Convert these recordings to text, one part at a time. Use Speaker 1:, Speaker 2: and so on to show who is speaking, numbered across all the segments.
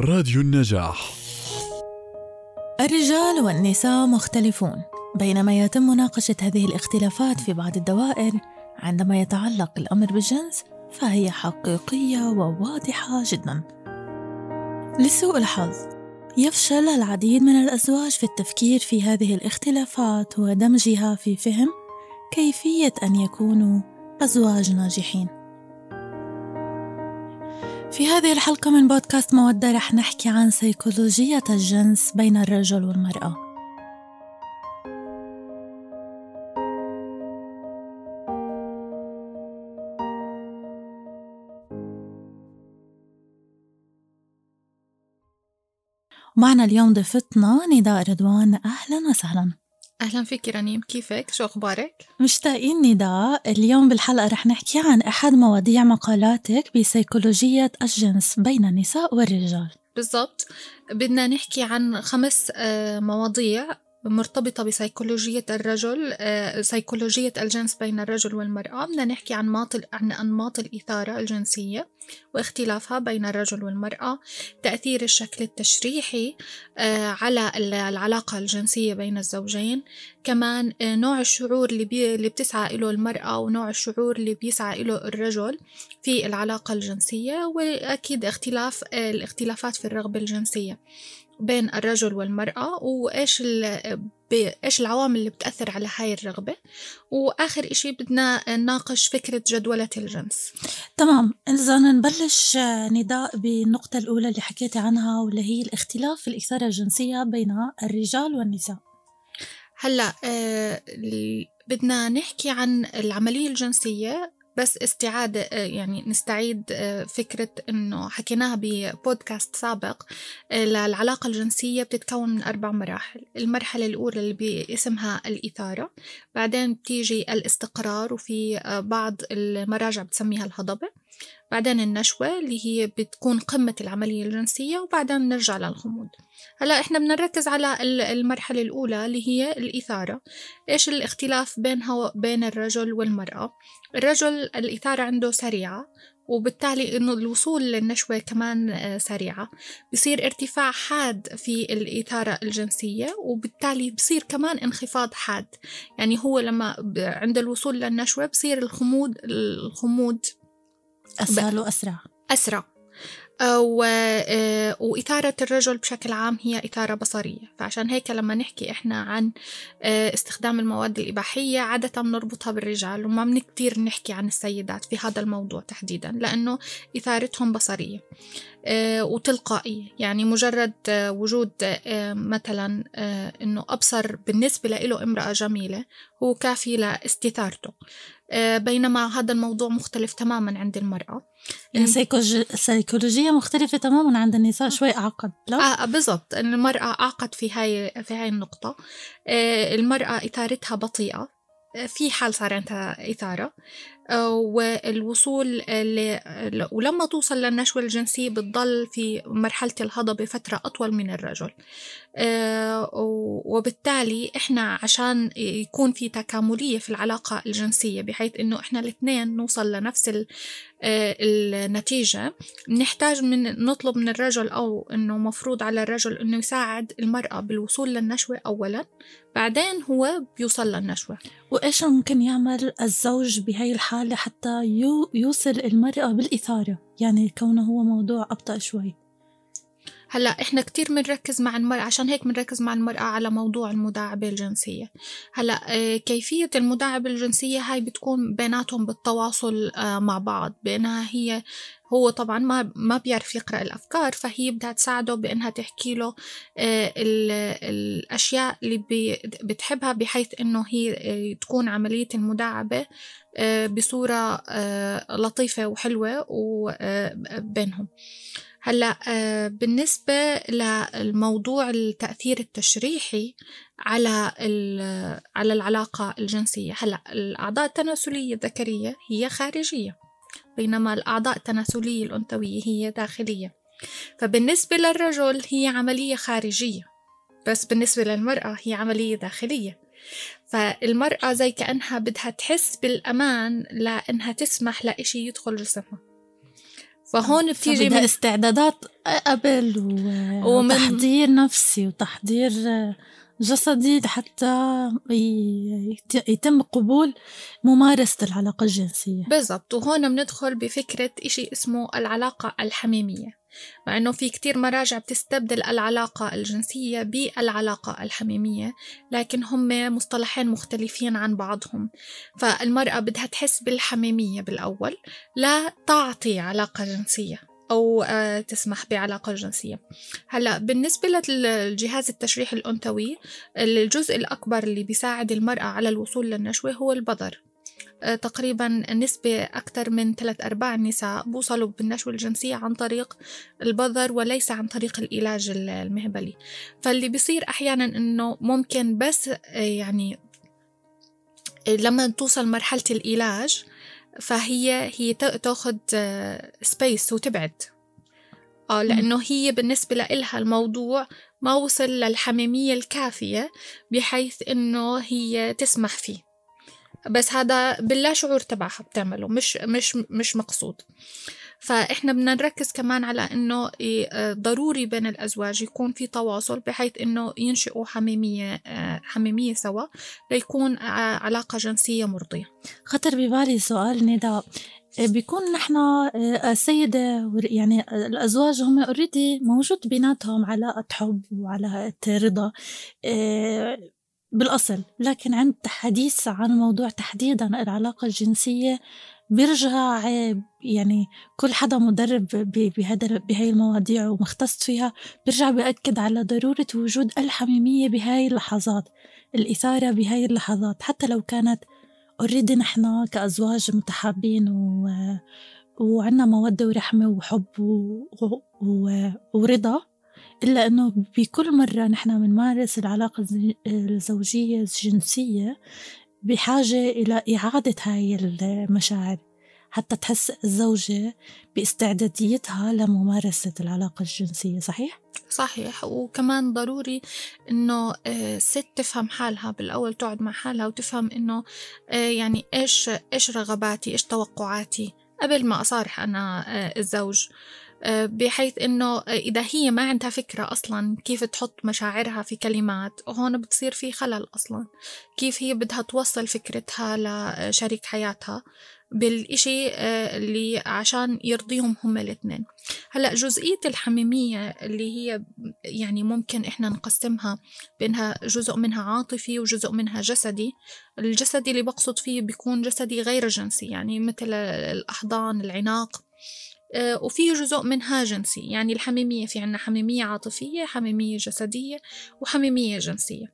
Speaker 1: راديو النجاح.
Speaker 2: الرجال والنساء مختلفون. بينما يتم مناقشة هذه الاختلافات في بعض الدوائر عندما يتعلق الأمر بالجنس فهي حقيقية وواضحة جدا. لسوء الحظ. يفشل العديد من الأزواج في التفكير في هذه الاختلافات ودمجها في فهم كيفية أن يكونوا أزواج ناجحين. في هذه الحلقة من بودكاست مودة رح نحكي عن سيكولوجية الجنس بين الرجل والمرأة. معنا اليوم ضيفتنا نداء رضوان. أهلا وسهلا.
Speaker 3: أهلا فيك رنيم كيفك؟ شو أخبارك؟
Speaker 2: مشتاقين نداء اليوم بالحلقة رح نحكي عن أحد مواضيع مقالاتك بسيكولوجية الجنس بين النساء والرجال
Speaker 3: بالضبط بدنا نحكي عن خمس آه، مواضيع مرتبطة بسيكولوجية الرجل آه، سيكولوجية الجنس بين الرجل والمرأة. بدنا نحكي عن ماط عن أنماط الإثارة الجنسية واختلافها بين الرجل والمرأة. تأثير الشكل التشريحي آه، على العلاقة الجنسية بين الزوجين. كمان آه، نوع الشعور اللي, بي اللي بتسعى له المرأة ونوع الشعور اللي بيسعى له الرجل في العلاقة الجنسية. وأكيد اختلاف الاختلافات في الرغبة الجنسية. بين الرجل والمرأة وإيش إيش العوامل اللي بتأثر على هاي الرغبة. وآخر إشي بدنا نناقش فكرة جدولة الجنس.
Speaker 2: تمام. إذا نبلش نداء بالنقطة الأولى اللي حكيتي عنها واللي هي الاختلاف في الإثارة الجنسية بين الرجال والنساء.
Speaker 3: هلأ آه بدنا نحكي عن العملية الجنسية بس استعادة آه، يعني نستعيد آه، فكرة إنه حكيناها ببودكاست سابق آه، للعلاقة الجنسية بتتكون من أربع مراحل. المرحلة الأولى اللي باسمها الإثارة بعدين بتيجي الاستقرار وفي بعض المراجع بتسميها الهضبة. بعدين النشوة اللي هي بتكون قمة العملية الجنسية وبعدين نرجع للغموض. هلا إحنا بدنا نركز على المرحلة الأولى اللي هي الإثارة. إيش الاختلاف بينها وبين الرجل والمرأة؟ الرجل الإثارة عنده سريعة وبالتالي إنه الوصول للنشوة كمان آه، سريعة. بصير ارتفاع حاد في الإثارة الجنسية وبالتالي بصير كمان انخفاض حاد. يعني هو لما عند الوصول للنشوة بصير الخمود الخمود
Speaker 2: أسهل وأسرع
Speaker 3: أسرع. و... آه، وإثارة الرجل بشكل عام هي إثارة بصرية. فعشان هيك لما نحكي إحنا عن آه، استخدام المواد الإباحية عادة بنربطها بالرجال وما من كتير نحكي عن السيدات في هذا الموضوع تحديدا لأنه إثارتهم بصرية. وتلقائية. يعني مجرد وجود مثلا إنه أبصر بالنسبة له امرأة جميلة هو كافي لاستثارته. آه، بينما هذا الموضوع مختلف تماما عند المرأة.
Speaker 2: يعني سيكولوجية مختلفة تماما عند النساء شوي أعقد
Speaker 3: لا؟ آه بالضبط. المرأة أعقد في هاي في هاي النقطة. آه المرأة إثارتها بطيئة. آه، في حال صار عندها إثارة. والوصول ل... ولما توصل للنشوة الجنسية بتضل في مرحلة الهضبة فترة أطول من الرجل. آه، وبالتالي إحنا عشان يكون في تكاملية في العلاقة الجنسية بحيث إنه إحنا الاثنين نوصل لنفس آه، النتيجة نحتاج من نطلب من الرجل أو إنه مفروض على الرجل إنه يساعد المرأة بالوصول للنشوة أولا بعدين هو بيوصل للنشوة.
Speaker 2: وإيش ممكن يعمل الزوج بهاي الحالة؟ حتى يوصل المرأة بالإثارة. يعني كونه هو موضوع أبطأ شوي.
Speaker 3: هلأ إحنا كتير بنركز مع المرأة عشان هيك بنركز مع المرأة على موضوع المداعبة الجنسية. هلأ آه، كيفية المداعبة الجنسية هاي بتكون بيناتهم بالتواصل آه، مع بعض. بأنها هي هو طبعا ما ما بيعرف يقرأ الأفكار فهي بدها تساعده بأنها تحكي له آه، الأشياء اللي بتحبها بحيث إنه هي تكون عملية المداعبة بصورة لطيفة وحلوة وبينهم هلأ آه، بالنسبة للموضوع التأثير التشريحي على على العلاقة الجنسية هلأ الأعضاء التناسلية الذكرية هي خارجية. بينما الأعضاء التناسلية الأنثوية هي داخلية. فبالنسبة للرجل هي عملية خارجية بس بالنسبة للمرأة هي عملية داخلية. فالمرأة زي كأنها بدها تحس بالأمان لأنها تسمح لإشي يدخل جسمها. فهون بتيجي
Speaker 2: من استعدادات قبل و... ومن... وتحضير نفسي وتحضير جسدي لحتى يتم قبول ممارسة العلاقة الجنسية.
Speaker 3: بالضبط. وهون بندخل بفكرة إشي اسمه العلاقة الحميمية. مع أنه في كتير مراجع بتستبدل العلاقة الجنسية بالعلاقة الحميمية لكن هم مصطلحين مختلفين عن بعضهم. فالمرأة بدها تحس بالحميمية بالأول لا تعطي علاقة جنسية. أو آه، تسمح بعلاقة جنسية. هلأ بالنسبة للجهاز التشريحي الأنثوي الجزء الأكبر اللي بيساعد المرأة على الوصول للنشوة هو البذر آه، تقريبا نسبة أكثر من ثلاث أرباع النساء بوصلوا بالنشوة الجنسية عن طريق البذر وليس عن طريق العلاج المهبلي. فاللي بيصير أحيانا أنه ممكن بس آه، يعني لما توصل مرحلة العلاج فهي هي تاخذ سبيس وتبعد. آه لأنه هي بالنسبة لإلها الموضوع ما وصل للحميمية الكافية بحيث إنه هي تسمح فيه. بس هذا باللا شعور تبعها بتعمله مش مش مش مقصود. فإحنا بدنا نركز كمان على إنه آه، ضروري بين الأزواج يكون في تواصل بحيث إنه ينشئوا حميمية آه، حميمية سوا ليكون علاقة جنسية مرضية.
Speaker 2: خطر ببالي سؤال نداء. بيكون نحن آه، السيدة يعني الأزواج هم اوريدي موجود بيناتهم علاقة حب وعلاقة رضا. بالأصل. لكن عند حديث عن الموضوع تحديدا العلاقة الجنسية بيرجع يعني كل حدا مدرب بهذا بهاي المواضيع ومختص فيها بيرجع بيأكد على ضرورة وجود الحميمية بهاي اللحظات الإثارة بهاي اللحظات حتى لو كانت اوريدي نحن كأزواج متحابين و... وعنا مودة ورحمة وحب و... و... ورضا إلا أنه بكل مرة نحن بنمارس العلاقة الزوجية الجنسية بحاجة إلى إعادة هاي المشاعر حتى تحس الزوجة باستعداديتها لممارسة العلاقة الجنسية صحيح؟
Speaker 3: صحيح وكمان ضروري إنه الست آه، تفهم حالها بالأول تقعد مع حالها وتفهم إنه آه، يعني إيش إيش رغباتي إيش توقعاتي قبل ما أصارح أنا آه، الزوج بحيث إنه إذا هي ما عندها فكرة أصلا كيف تحط مشاعرها في كلمات هون بتصير في خلل أصلا. كيف هي بدها توصل فكرتها لشريك حياتها بالإشي اللي عشان يرضيهم هم الاثنين هلأ جزئية الحميمية اللي هي يعني ممكن إحنا نقسمها بينها جزء منها عاطفي وجزء منها جسدي. الجسدي اللي بقصد فيه بيكون جسدي غير جنسي يعني مثل الأحضان العناق. آه، وفي جزء منها جنسي. يعني الحميمية في عنا حميمية عاطفية حميمية جسدية وحميمية جنسية.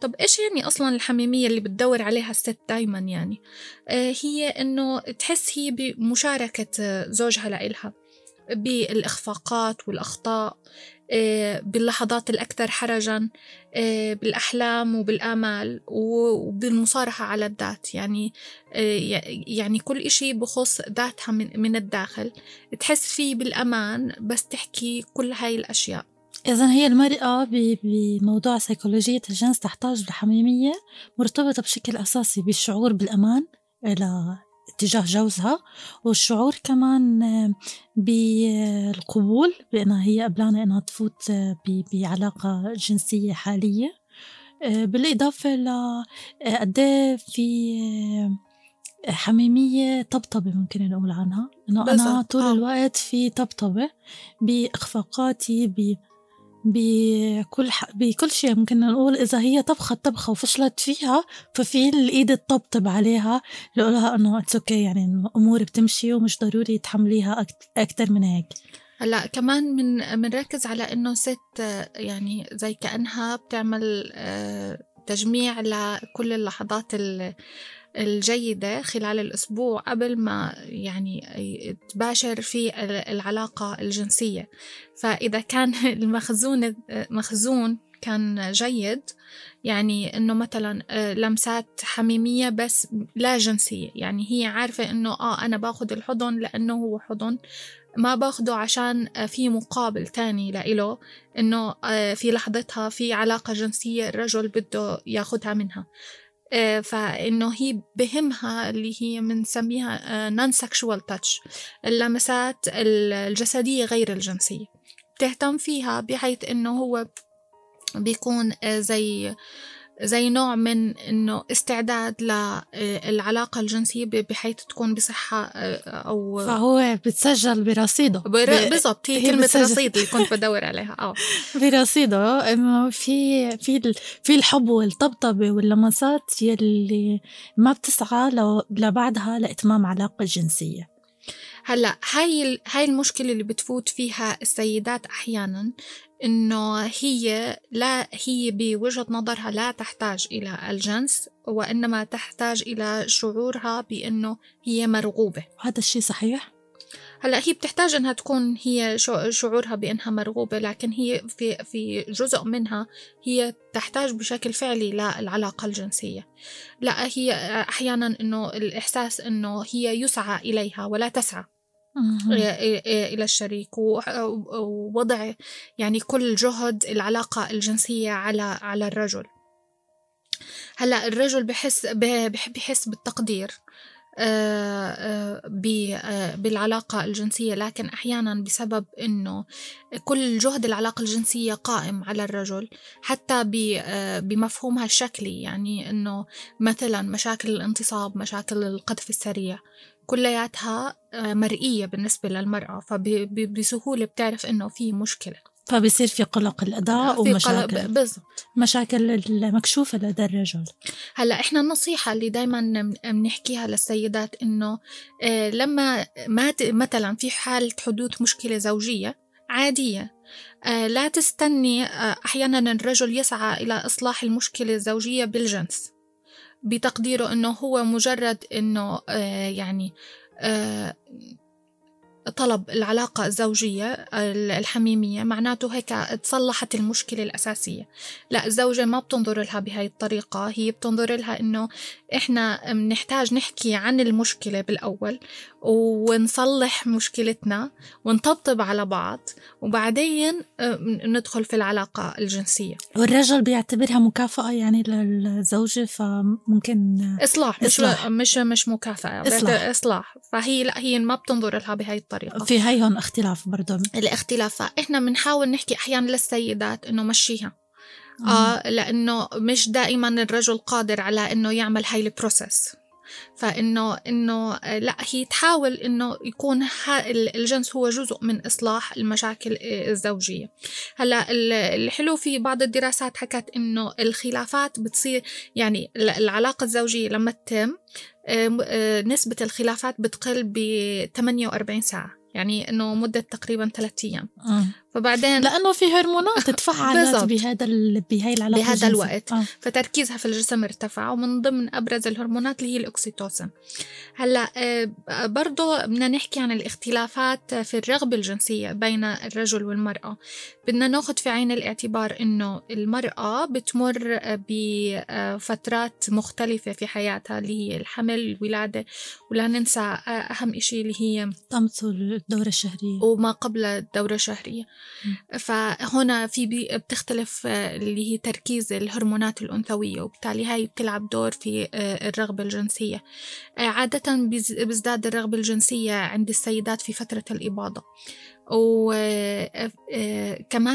Speaker 3: طب إيش يعني أصلا الحميمية اللي بتدور عليها الست دايما يعني؟ آه، هي إنه تحس هي بمشاركة زوجها لإلها بالإخفاقات والأخطاء. آه، باللحظات الأكثر حرجا آه، بالأحلام وبالآمال وبالمصارحة على الذات. يعني آه، يعني كل إشي بخص ذاتها من الداخل. تحس فيه بالأمان بس تحكي كل هاي الأشياء.
Speaker 2: إذا هي المرأة بموضوع سيكولوجية الجنس تحتاج لحميمية مرتبطة بشكل أساسي بالشعور بالأمان تجاه جوزها والشعور كمان بالقبول بأنها هي قبلانة أنها تفوت بعلاقة جنسية حالية بالإضافة ل إيه في حميمية طبطبة ممكن نقول عنها إنه أنا طول آه. الوقت في طبطبة بإخفاقاتي بكل. بكل شيء ممكن نقول إذا هي طبخت طبخة وفشلت فيها ففي الإيد تطبطب عليها لها إنه it's okay يعني الأمور بتمشي ومش ضروري تحمليها أكتر من هيك
Speaker 3: هلأ كمان من بنركز على إنه ست يعني زي كأنها بتعمل آه، تجميع لكل اللحظات الجيدة خلال الأسبوع قبل ما يعني تباشر في العلاقة الجنسية. فإذا كان المخزون مخزون كان جيد يعني إنه مثلا آه، لمسات حميمية بس لا جنسية. يعني هي عارفة إنه آه أنا باخد الحضن لأنه هو حضن. ما باخده عشان آه، في مقابل تاني لإله إنه آه، في لحظتها في علاقة جنسية الرجل بده ياخدها منها. فإنه هي بهمها اللي هي بنسميها نون سكشوال تاتش اللمسات الجسدية غير الجنسية. بتهتم فيها بحيث إنه هو بيكون آه، زي زي نوع من إنه استعداد للعلاقه الجنسية بحيث تكون بصحة آه، أو
Speaker 2: فهو بتسجل برصيده.
Speaker 3: بالضبط هي كلمة رصيد اللي كنت بدور عليها آه.
Speaker 2: برصيده إنه في في في الحب والطبطبة واللمسات يلي ما بتسعى لبعدها لإتمام علاقة جنسية.
Speaker 3: هلأ هاي هاي المشكلة اللي بتفوت فيها السيدات أحيانا إنه هي لا هي بوجهة نظرها لا تحتاج إلى الجنس وإنما تحتاج إلى شعورها بإنه هي مرغوبة.
Speaker 2: هذا الشيء صحيح؟
Speaker 3: هلأ هي بتحتاج إنها تكون هي شعورها بإنها مرغوبة لكن هي في في جزء منها هي تحتاج بشكل فعلي للعلاقه الجنسية. لا هي أحيانا إنه الإحساس إنه هي يسعى إليها ولا تسعى. إلى الشريك. ووضع يعني كل جهد العلاقة الجنسية على على الرجل. هلأ الرجل بحس بحب يحس بالتقدير بالعلاقة الجنسية. لكن أحيانا بسبب أنه كل جهد العلاقة الجنسية قائم على الرجل حتى بمفهومها الشكلي. يعني أنه مثلا مشاكل الانتصاب مشاكل القذف السريع. كلياتها آه، مرئية بالنسبة للمرأة فبسهولة بتعرف إنه في مشكلة.
Speaker 2: فبصير في قلق الأداء ومشاكل.
Speaker 3: بالضبط.
Speaker 2: مشاكل المكشوفة لدى الرجل.
Speaker 3: هلأ إحنا النصيحة اللي دايما بنحكيها للسيدات إنه آه، لما ما مثلا في حالة حدوث مشكلة زوجية عادية آه، لا تستني أحيانا الرجل يسعى إلى إصلاح المشكلة الزوجية بالجنس. بتقديره إنه هو مجرد إنه آه يعني آه طلب العلاقة الزوجية الحميمية معناته هيك تصلحت المشكلة الأساسية لا الزوجة ما بتنظر لها بهاي الطريقة هي بتنظر لها إنه إحنا بنحتاج نحكي عن المشكلة بالأول ونصلح مشكلتنا ونطبطب على بعض وبعدين آه، ندخل في العلاقة الجنسية
Speaker 2: والرجل بيعتبرها مكافأة يعني للزوجة فممكن
Speaker 3: إصلاح مش إصلاح. مش مش مكافأة إصلاح. إصلاح فهي لا هي ما بتنظر لها بهاي الطريقة
Speaker 2: في هي هون اختلاف برضه
Speaker 3: الاختلاف إحنا بنحاول نحكي أحيانا للسيدات إنه مشيها. آه لأنه مش دائما الرجل قادر على إنه يعمل هاي البروسيس فإنه إنه لأ هي تحاول إنه يكون الجنس هو جزء من إصلاح المشاكل الزوجية هلأ الحلو في بعض الدراسات حكت إنه الخلافات بتصير يعني العلاقة الزوجية لما تتم آه، نسبة الخلافات بتقل ب 48 ساعة يعني إنه مدة تقريبا ثلاثة أيام
Speaker 2: آه. فبعدين لأنه في هرمونات تفعلت بهذا بهي العلاقة
Speaker 3: بهذا الوقت. آه. فتركيزها في الجسم ارتفع ومن ضمن أبرز الهرمونات اللي هي الأكسيتوسين. هلأ آه، برضه بدنا نحكي عن الاختلافات في الرغبة الجنسية بين الرجل والمرأة. بدنا ناخذ في عين الاعتبار إنه المرأة بتمر بفترات مختلفة في حياتها اللي هي الحمل الولادة ولا ننسى أهم شيء اللي هي
Speaker 2: طمس الدورة الشهرية.
Speaker 3: وما قبل الدورة الشهرية. فهنا في بتختلف آه، اللي هي تركيز الهرمونات الأنثوية وبالتالي هاي بتلعب دور في آه، الرغبة الجنسية. آه، عادة بيزداد الرغبة الجنسية عند السيدات في فترة الإباضة. وكمان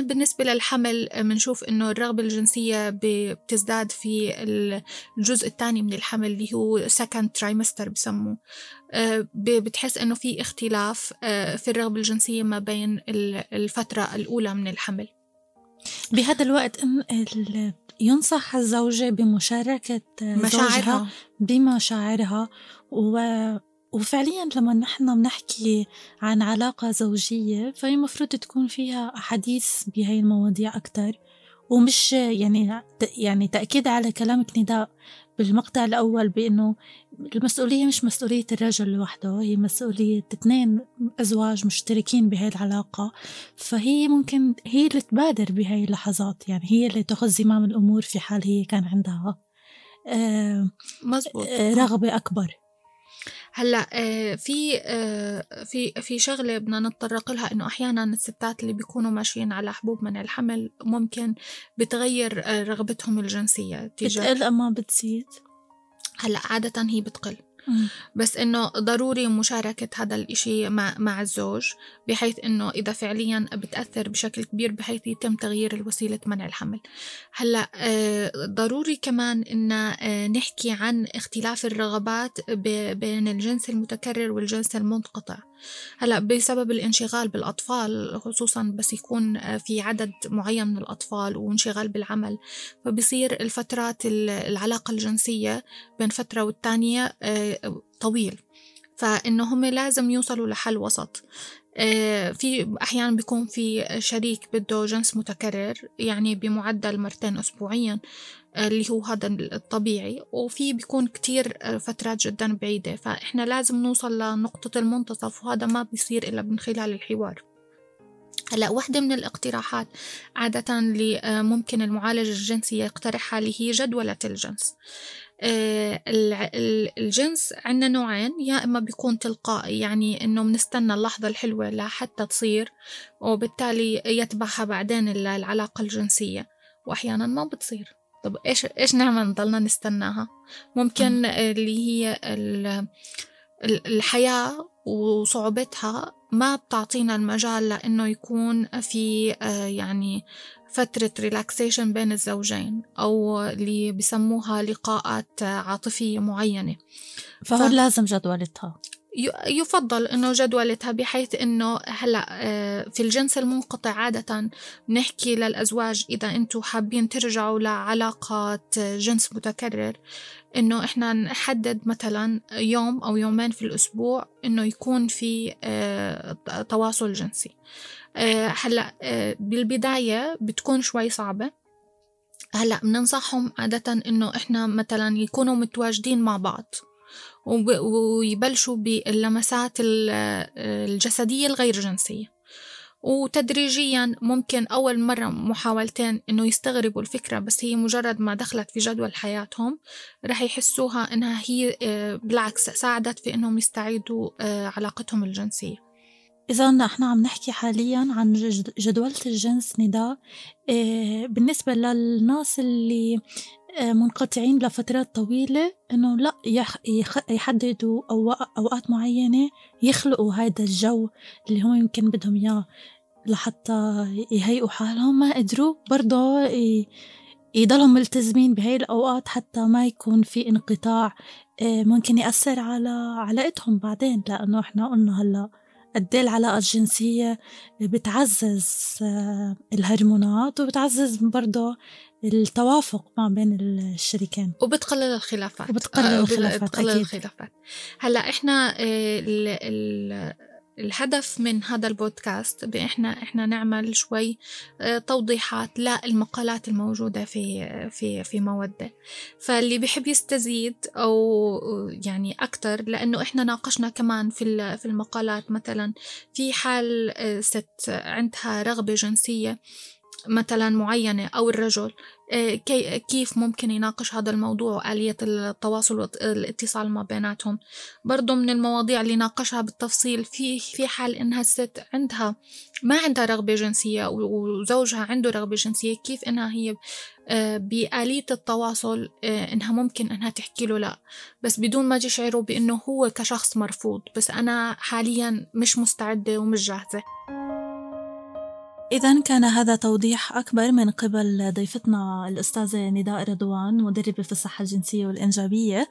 Speaker 3: بالنسبة للحمل بنشوف إنه الرغبة الجنسية بتزداد في الجزء الثاني من الحمل اللي هو second trimester بسموه. بتحس إنه في اختلاف في الرغبة الجنسية ما بين الفترة الأولى من الحمل.
Speaker 2: بهذا الوقت ينصح الزوجة بمشاركة مشاعرها. بمشاعرها و وفعليا لما نحن بنحكي عن علاقة زوجية فهي المفروض تكون فيها أحاديث بهاي المواضيع أكتر. ومش يعني يعني تأكيد على كلامك نداء بالمقطع الأول بأنه المسؤولية مش مسؤولية الرجل لوحده هي مسؤولية اثنين أزواج مشتركين بهاي العلاقة. فهي ممكن هي اللي تبادر بهاي اللحظات يعني هي اللي تأخذ زمام الأمور في حال هي كان عندها آه مزبوط. آه رغبة أكبر.
Speaker 3: هلأ آه، في آه، في في شغلة بدنا نتطرق لها إنه أحيانا الستات اللي بيكونوا ماشيين على حبوب منع الحمل ممكن بتغير آه، رغبتهم الجنسية
Speaker 2: تجاه بتقل اما بتزيد؟
Speaker 3: هلأ عادة هي بتقل. بس إنه ضروري مشاركة هذا الإشي مع, مع الزوج بحيث إنه إذا فعليا بتأثر بشكل كبير بحيث يتم تغيير الوسيلة منع الحمل. هلأ آه، ضروري كمان إن آه، نحكي عن اختلاف الرغبات بين الجنس المتكرر والجنس المنقطع. هلا بسبب الانشغال بالأطفال خصوصا بس يكون في عدد معين من الأطفال وانشغال بالعمل فبصير الفترات العلاقة الجنسية بين فترة والتانية آه، طويل. فإنه هم لازم يوصلوا لحل وسط. آه، في أحيانا بيكون في شريك بده جنس متكرر يعني بمعدل مرتين أسبوعيا. آه، اللي هو هذا الطبيعي وفي بيكون كتير آه، فترات جدا بعيدة. فإحنا لازم نوصل لنقطة المنتصف وهذا ما بيصير إلا من خلال الحوار. هلأ واحدة من الاقتراحات عادة اللي ممكن المعالج الجنسي يقترحها اللي هي جدولة الجنس. آه، الجنس عندنا نوعين. يا إما بيكون تلقائي يعني إنه بنستنى اللحظة الحلوة لحتى تصير وبالتالي يتبعها بعدين العلاقة الجنسية وأحيانا ما بتصير. طب إيش إيش نعمل نضلنا نستناها؟ ممكن اللي هي الحياة وصعوبتها ما بتعطينا المجال لأنه يكون في آه، يعني فترة ريلاكسيشن بين الزوجين أو اللي بسموها لقاءات عاطفية معينة.
Speaker 2: فهون ف... لازم جدولتها.
Speaker 3: يفضل إنه جدولتها بحيث إنه هلأ آه، في الجنس المنقطع عادة نحكي للأزواج إذا أنتم حابين ترجعوا لعلاقات جنس متكرر إنه إحنا نحدد مثلا يوم أو يومين في الأسبوع إنه يكون في آه، تواصل جنسي. آه، هلأ بالبداية بتكون شوي صعبة. هلأ بننصحهم عادة إنه إحنا مثلا يكونوا متواجدين مع بعض. ويبلشوا باللمسات الجسدية الغير جنسية. وتدريجيا ممكن أول مرة محاولتين إنه يستغربوا الفكرة بس هي مجرد ما دخلت في جدول حياتهم رح يحسوها إنها هي آه، بالعكس ساعدت في إنهم يستعيدوا علاقتهم الجنسية.
Speaker 2: إذا إحنا عم نحكي حاليا عن جدولة الجنس نداء إيه بالنسبة للناس اللي منقطعين لفترات طويلة إنه لا يحددوا أوقات معينة يخلقوا هذا الجو اللي هم يمكن بدهم إياه لحتى يهيئوا حالهم. ما قدروا برضه يضلهم ملتزمين بهاي الأوقات حتى ما يكون في انقطاع إيه ممكن يأثر على علاقتهم بعدين لأنه إحنا قلنا هلأ قد إيه العلاقة الجنسية بتعزز آه، الهرمونات وبتعزز برضه التوافق ما بين الشريكين.
Speaker 3: وبتقلل الخلافات.
Speaker 2: وبتقلل آه، الخلافات
Speaker 3: بتقلل أكيد. الخلافات. هلا إحنا آه، ال ال الهدف من هذا البودكاست بإحنا إحنا نعمل شوي آه، توضيحات للمقالات الموجودة في في في مودة. فاللي بيحب يستزيد أو يعني أكتر لأنه إحنا ناقشنا كمان في في المقالات. مثلا في حال آه، ست عندها رغبة جنسية مثلا معينة أو الرجل آه، كيف ممكن يناقش هذا الموضوع وآلية التواصل والاتصال ما بيناتهم. برضو من المواضيع اللي ناقشها بالتفصيل في في حال إنها الست عندها ما عندها رغبة جنسية وزوجها عنده رغبة جنسية كيف إنها هي آه، بآلية التواصل آه، إنها ممكن إنها تحكي له لا. بس بدون ما تشعره بإنه هو كشخص مرفوض بس أنا حاليا مش مستعدة ومش جاهزة.
Speaker 2: إذا كان هذا توضيح أكبر من قبل ضيفتنا الأستاذة نداء رضوان مدربة في الصحة الجنسية والإنجابية.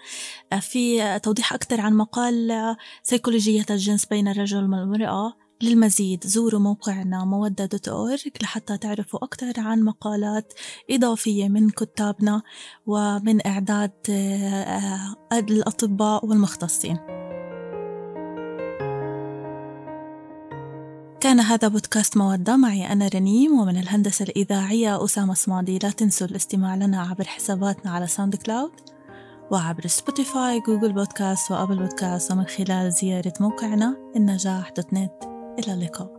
Speaker 2: في توضيح أكثر عن مقال سيكولوجية الجنس بين الرجل والمرأة. للمزيد زوروا موقعنا مودة dot org لحتى تعرفوا أكثر عن مقالات إضافية من كتابنا ومن إعداد آه، الأطباء والمختصين. كان هذا بودكاست مودة. معي أنا رنيم ومن الهندسة الإذاعية أسامة صمادي. لا تنسوا الاستماع لنا عبر حساباتنا على SoundCloud وعبر Spotify Google Podcast و Apple Podcast. ومن خلال زيارة موقعنا النجاح dot net. إلى اللقاء.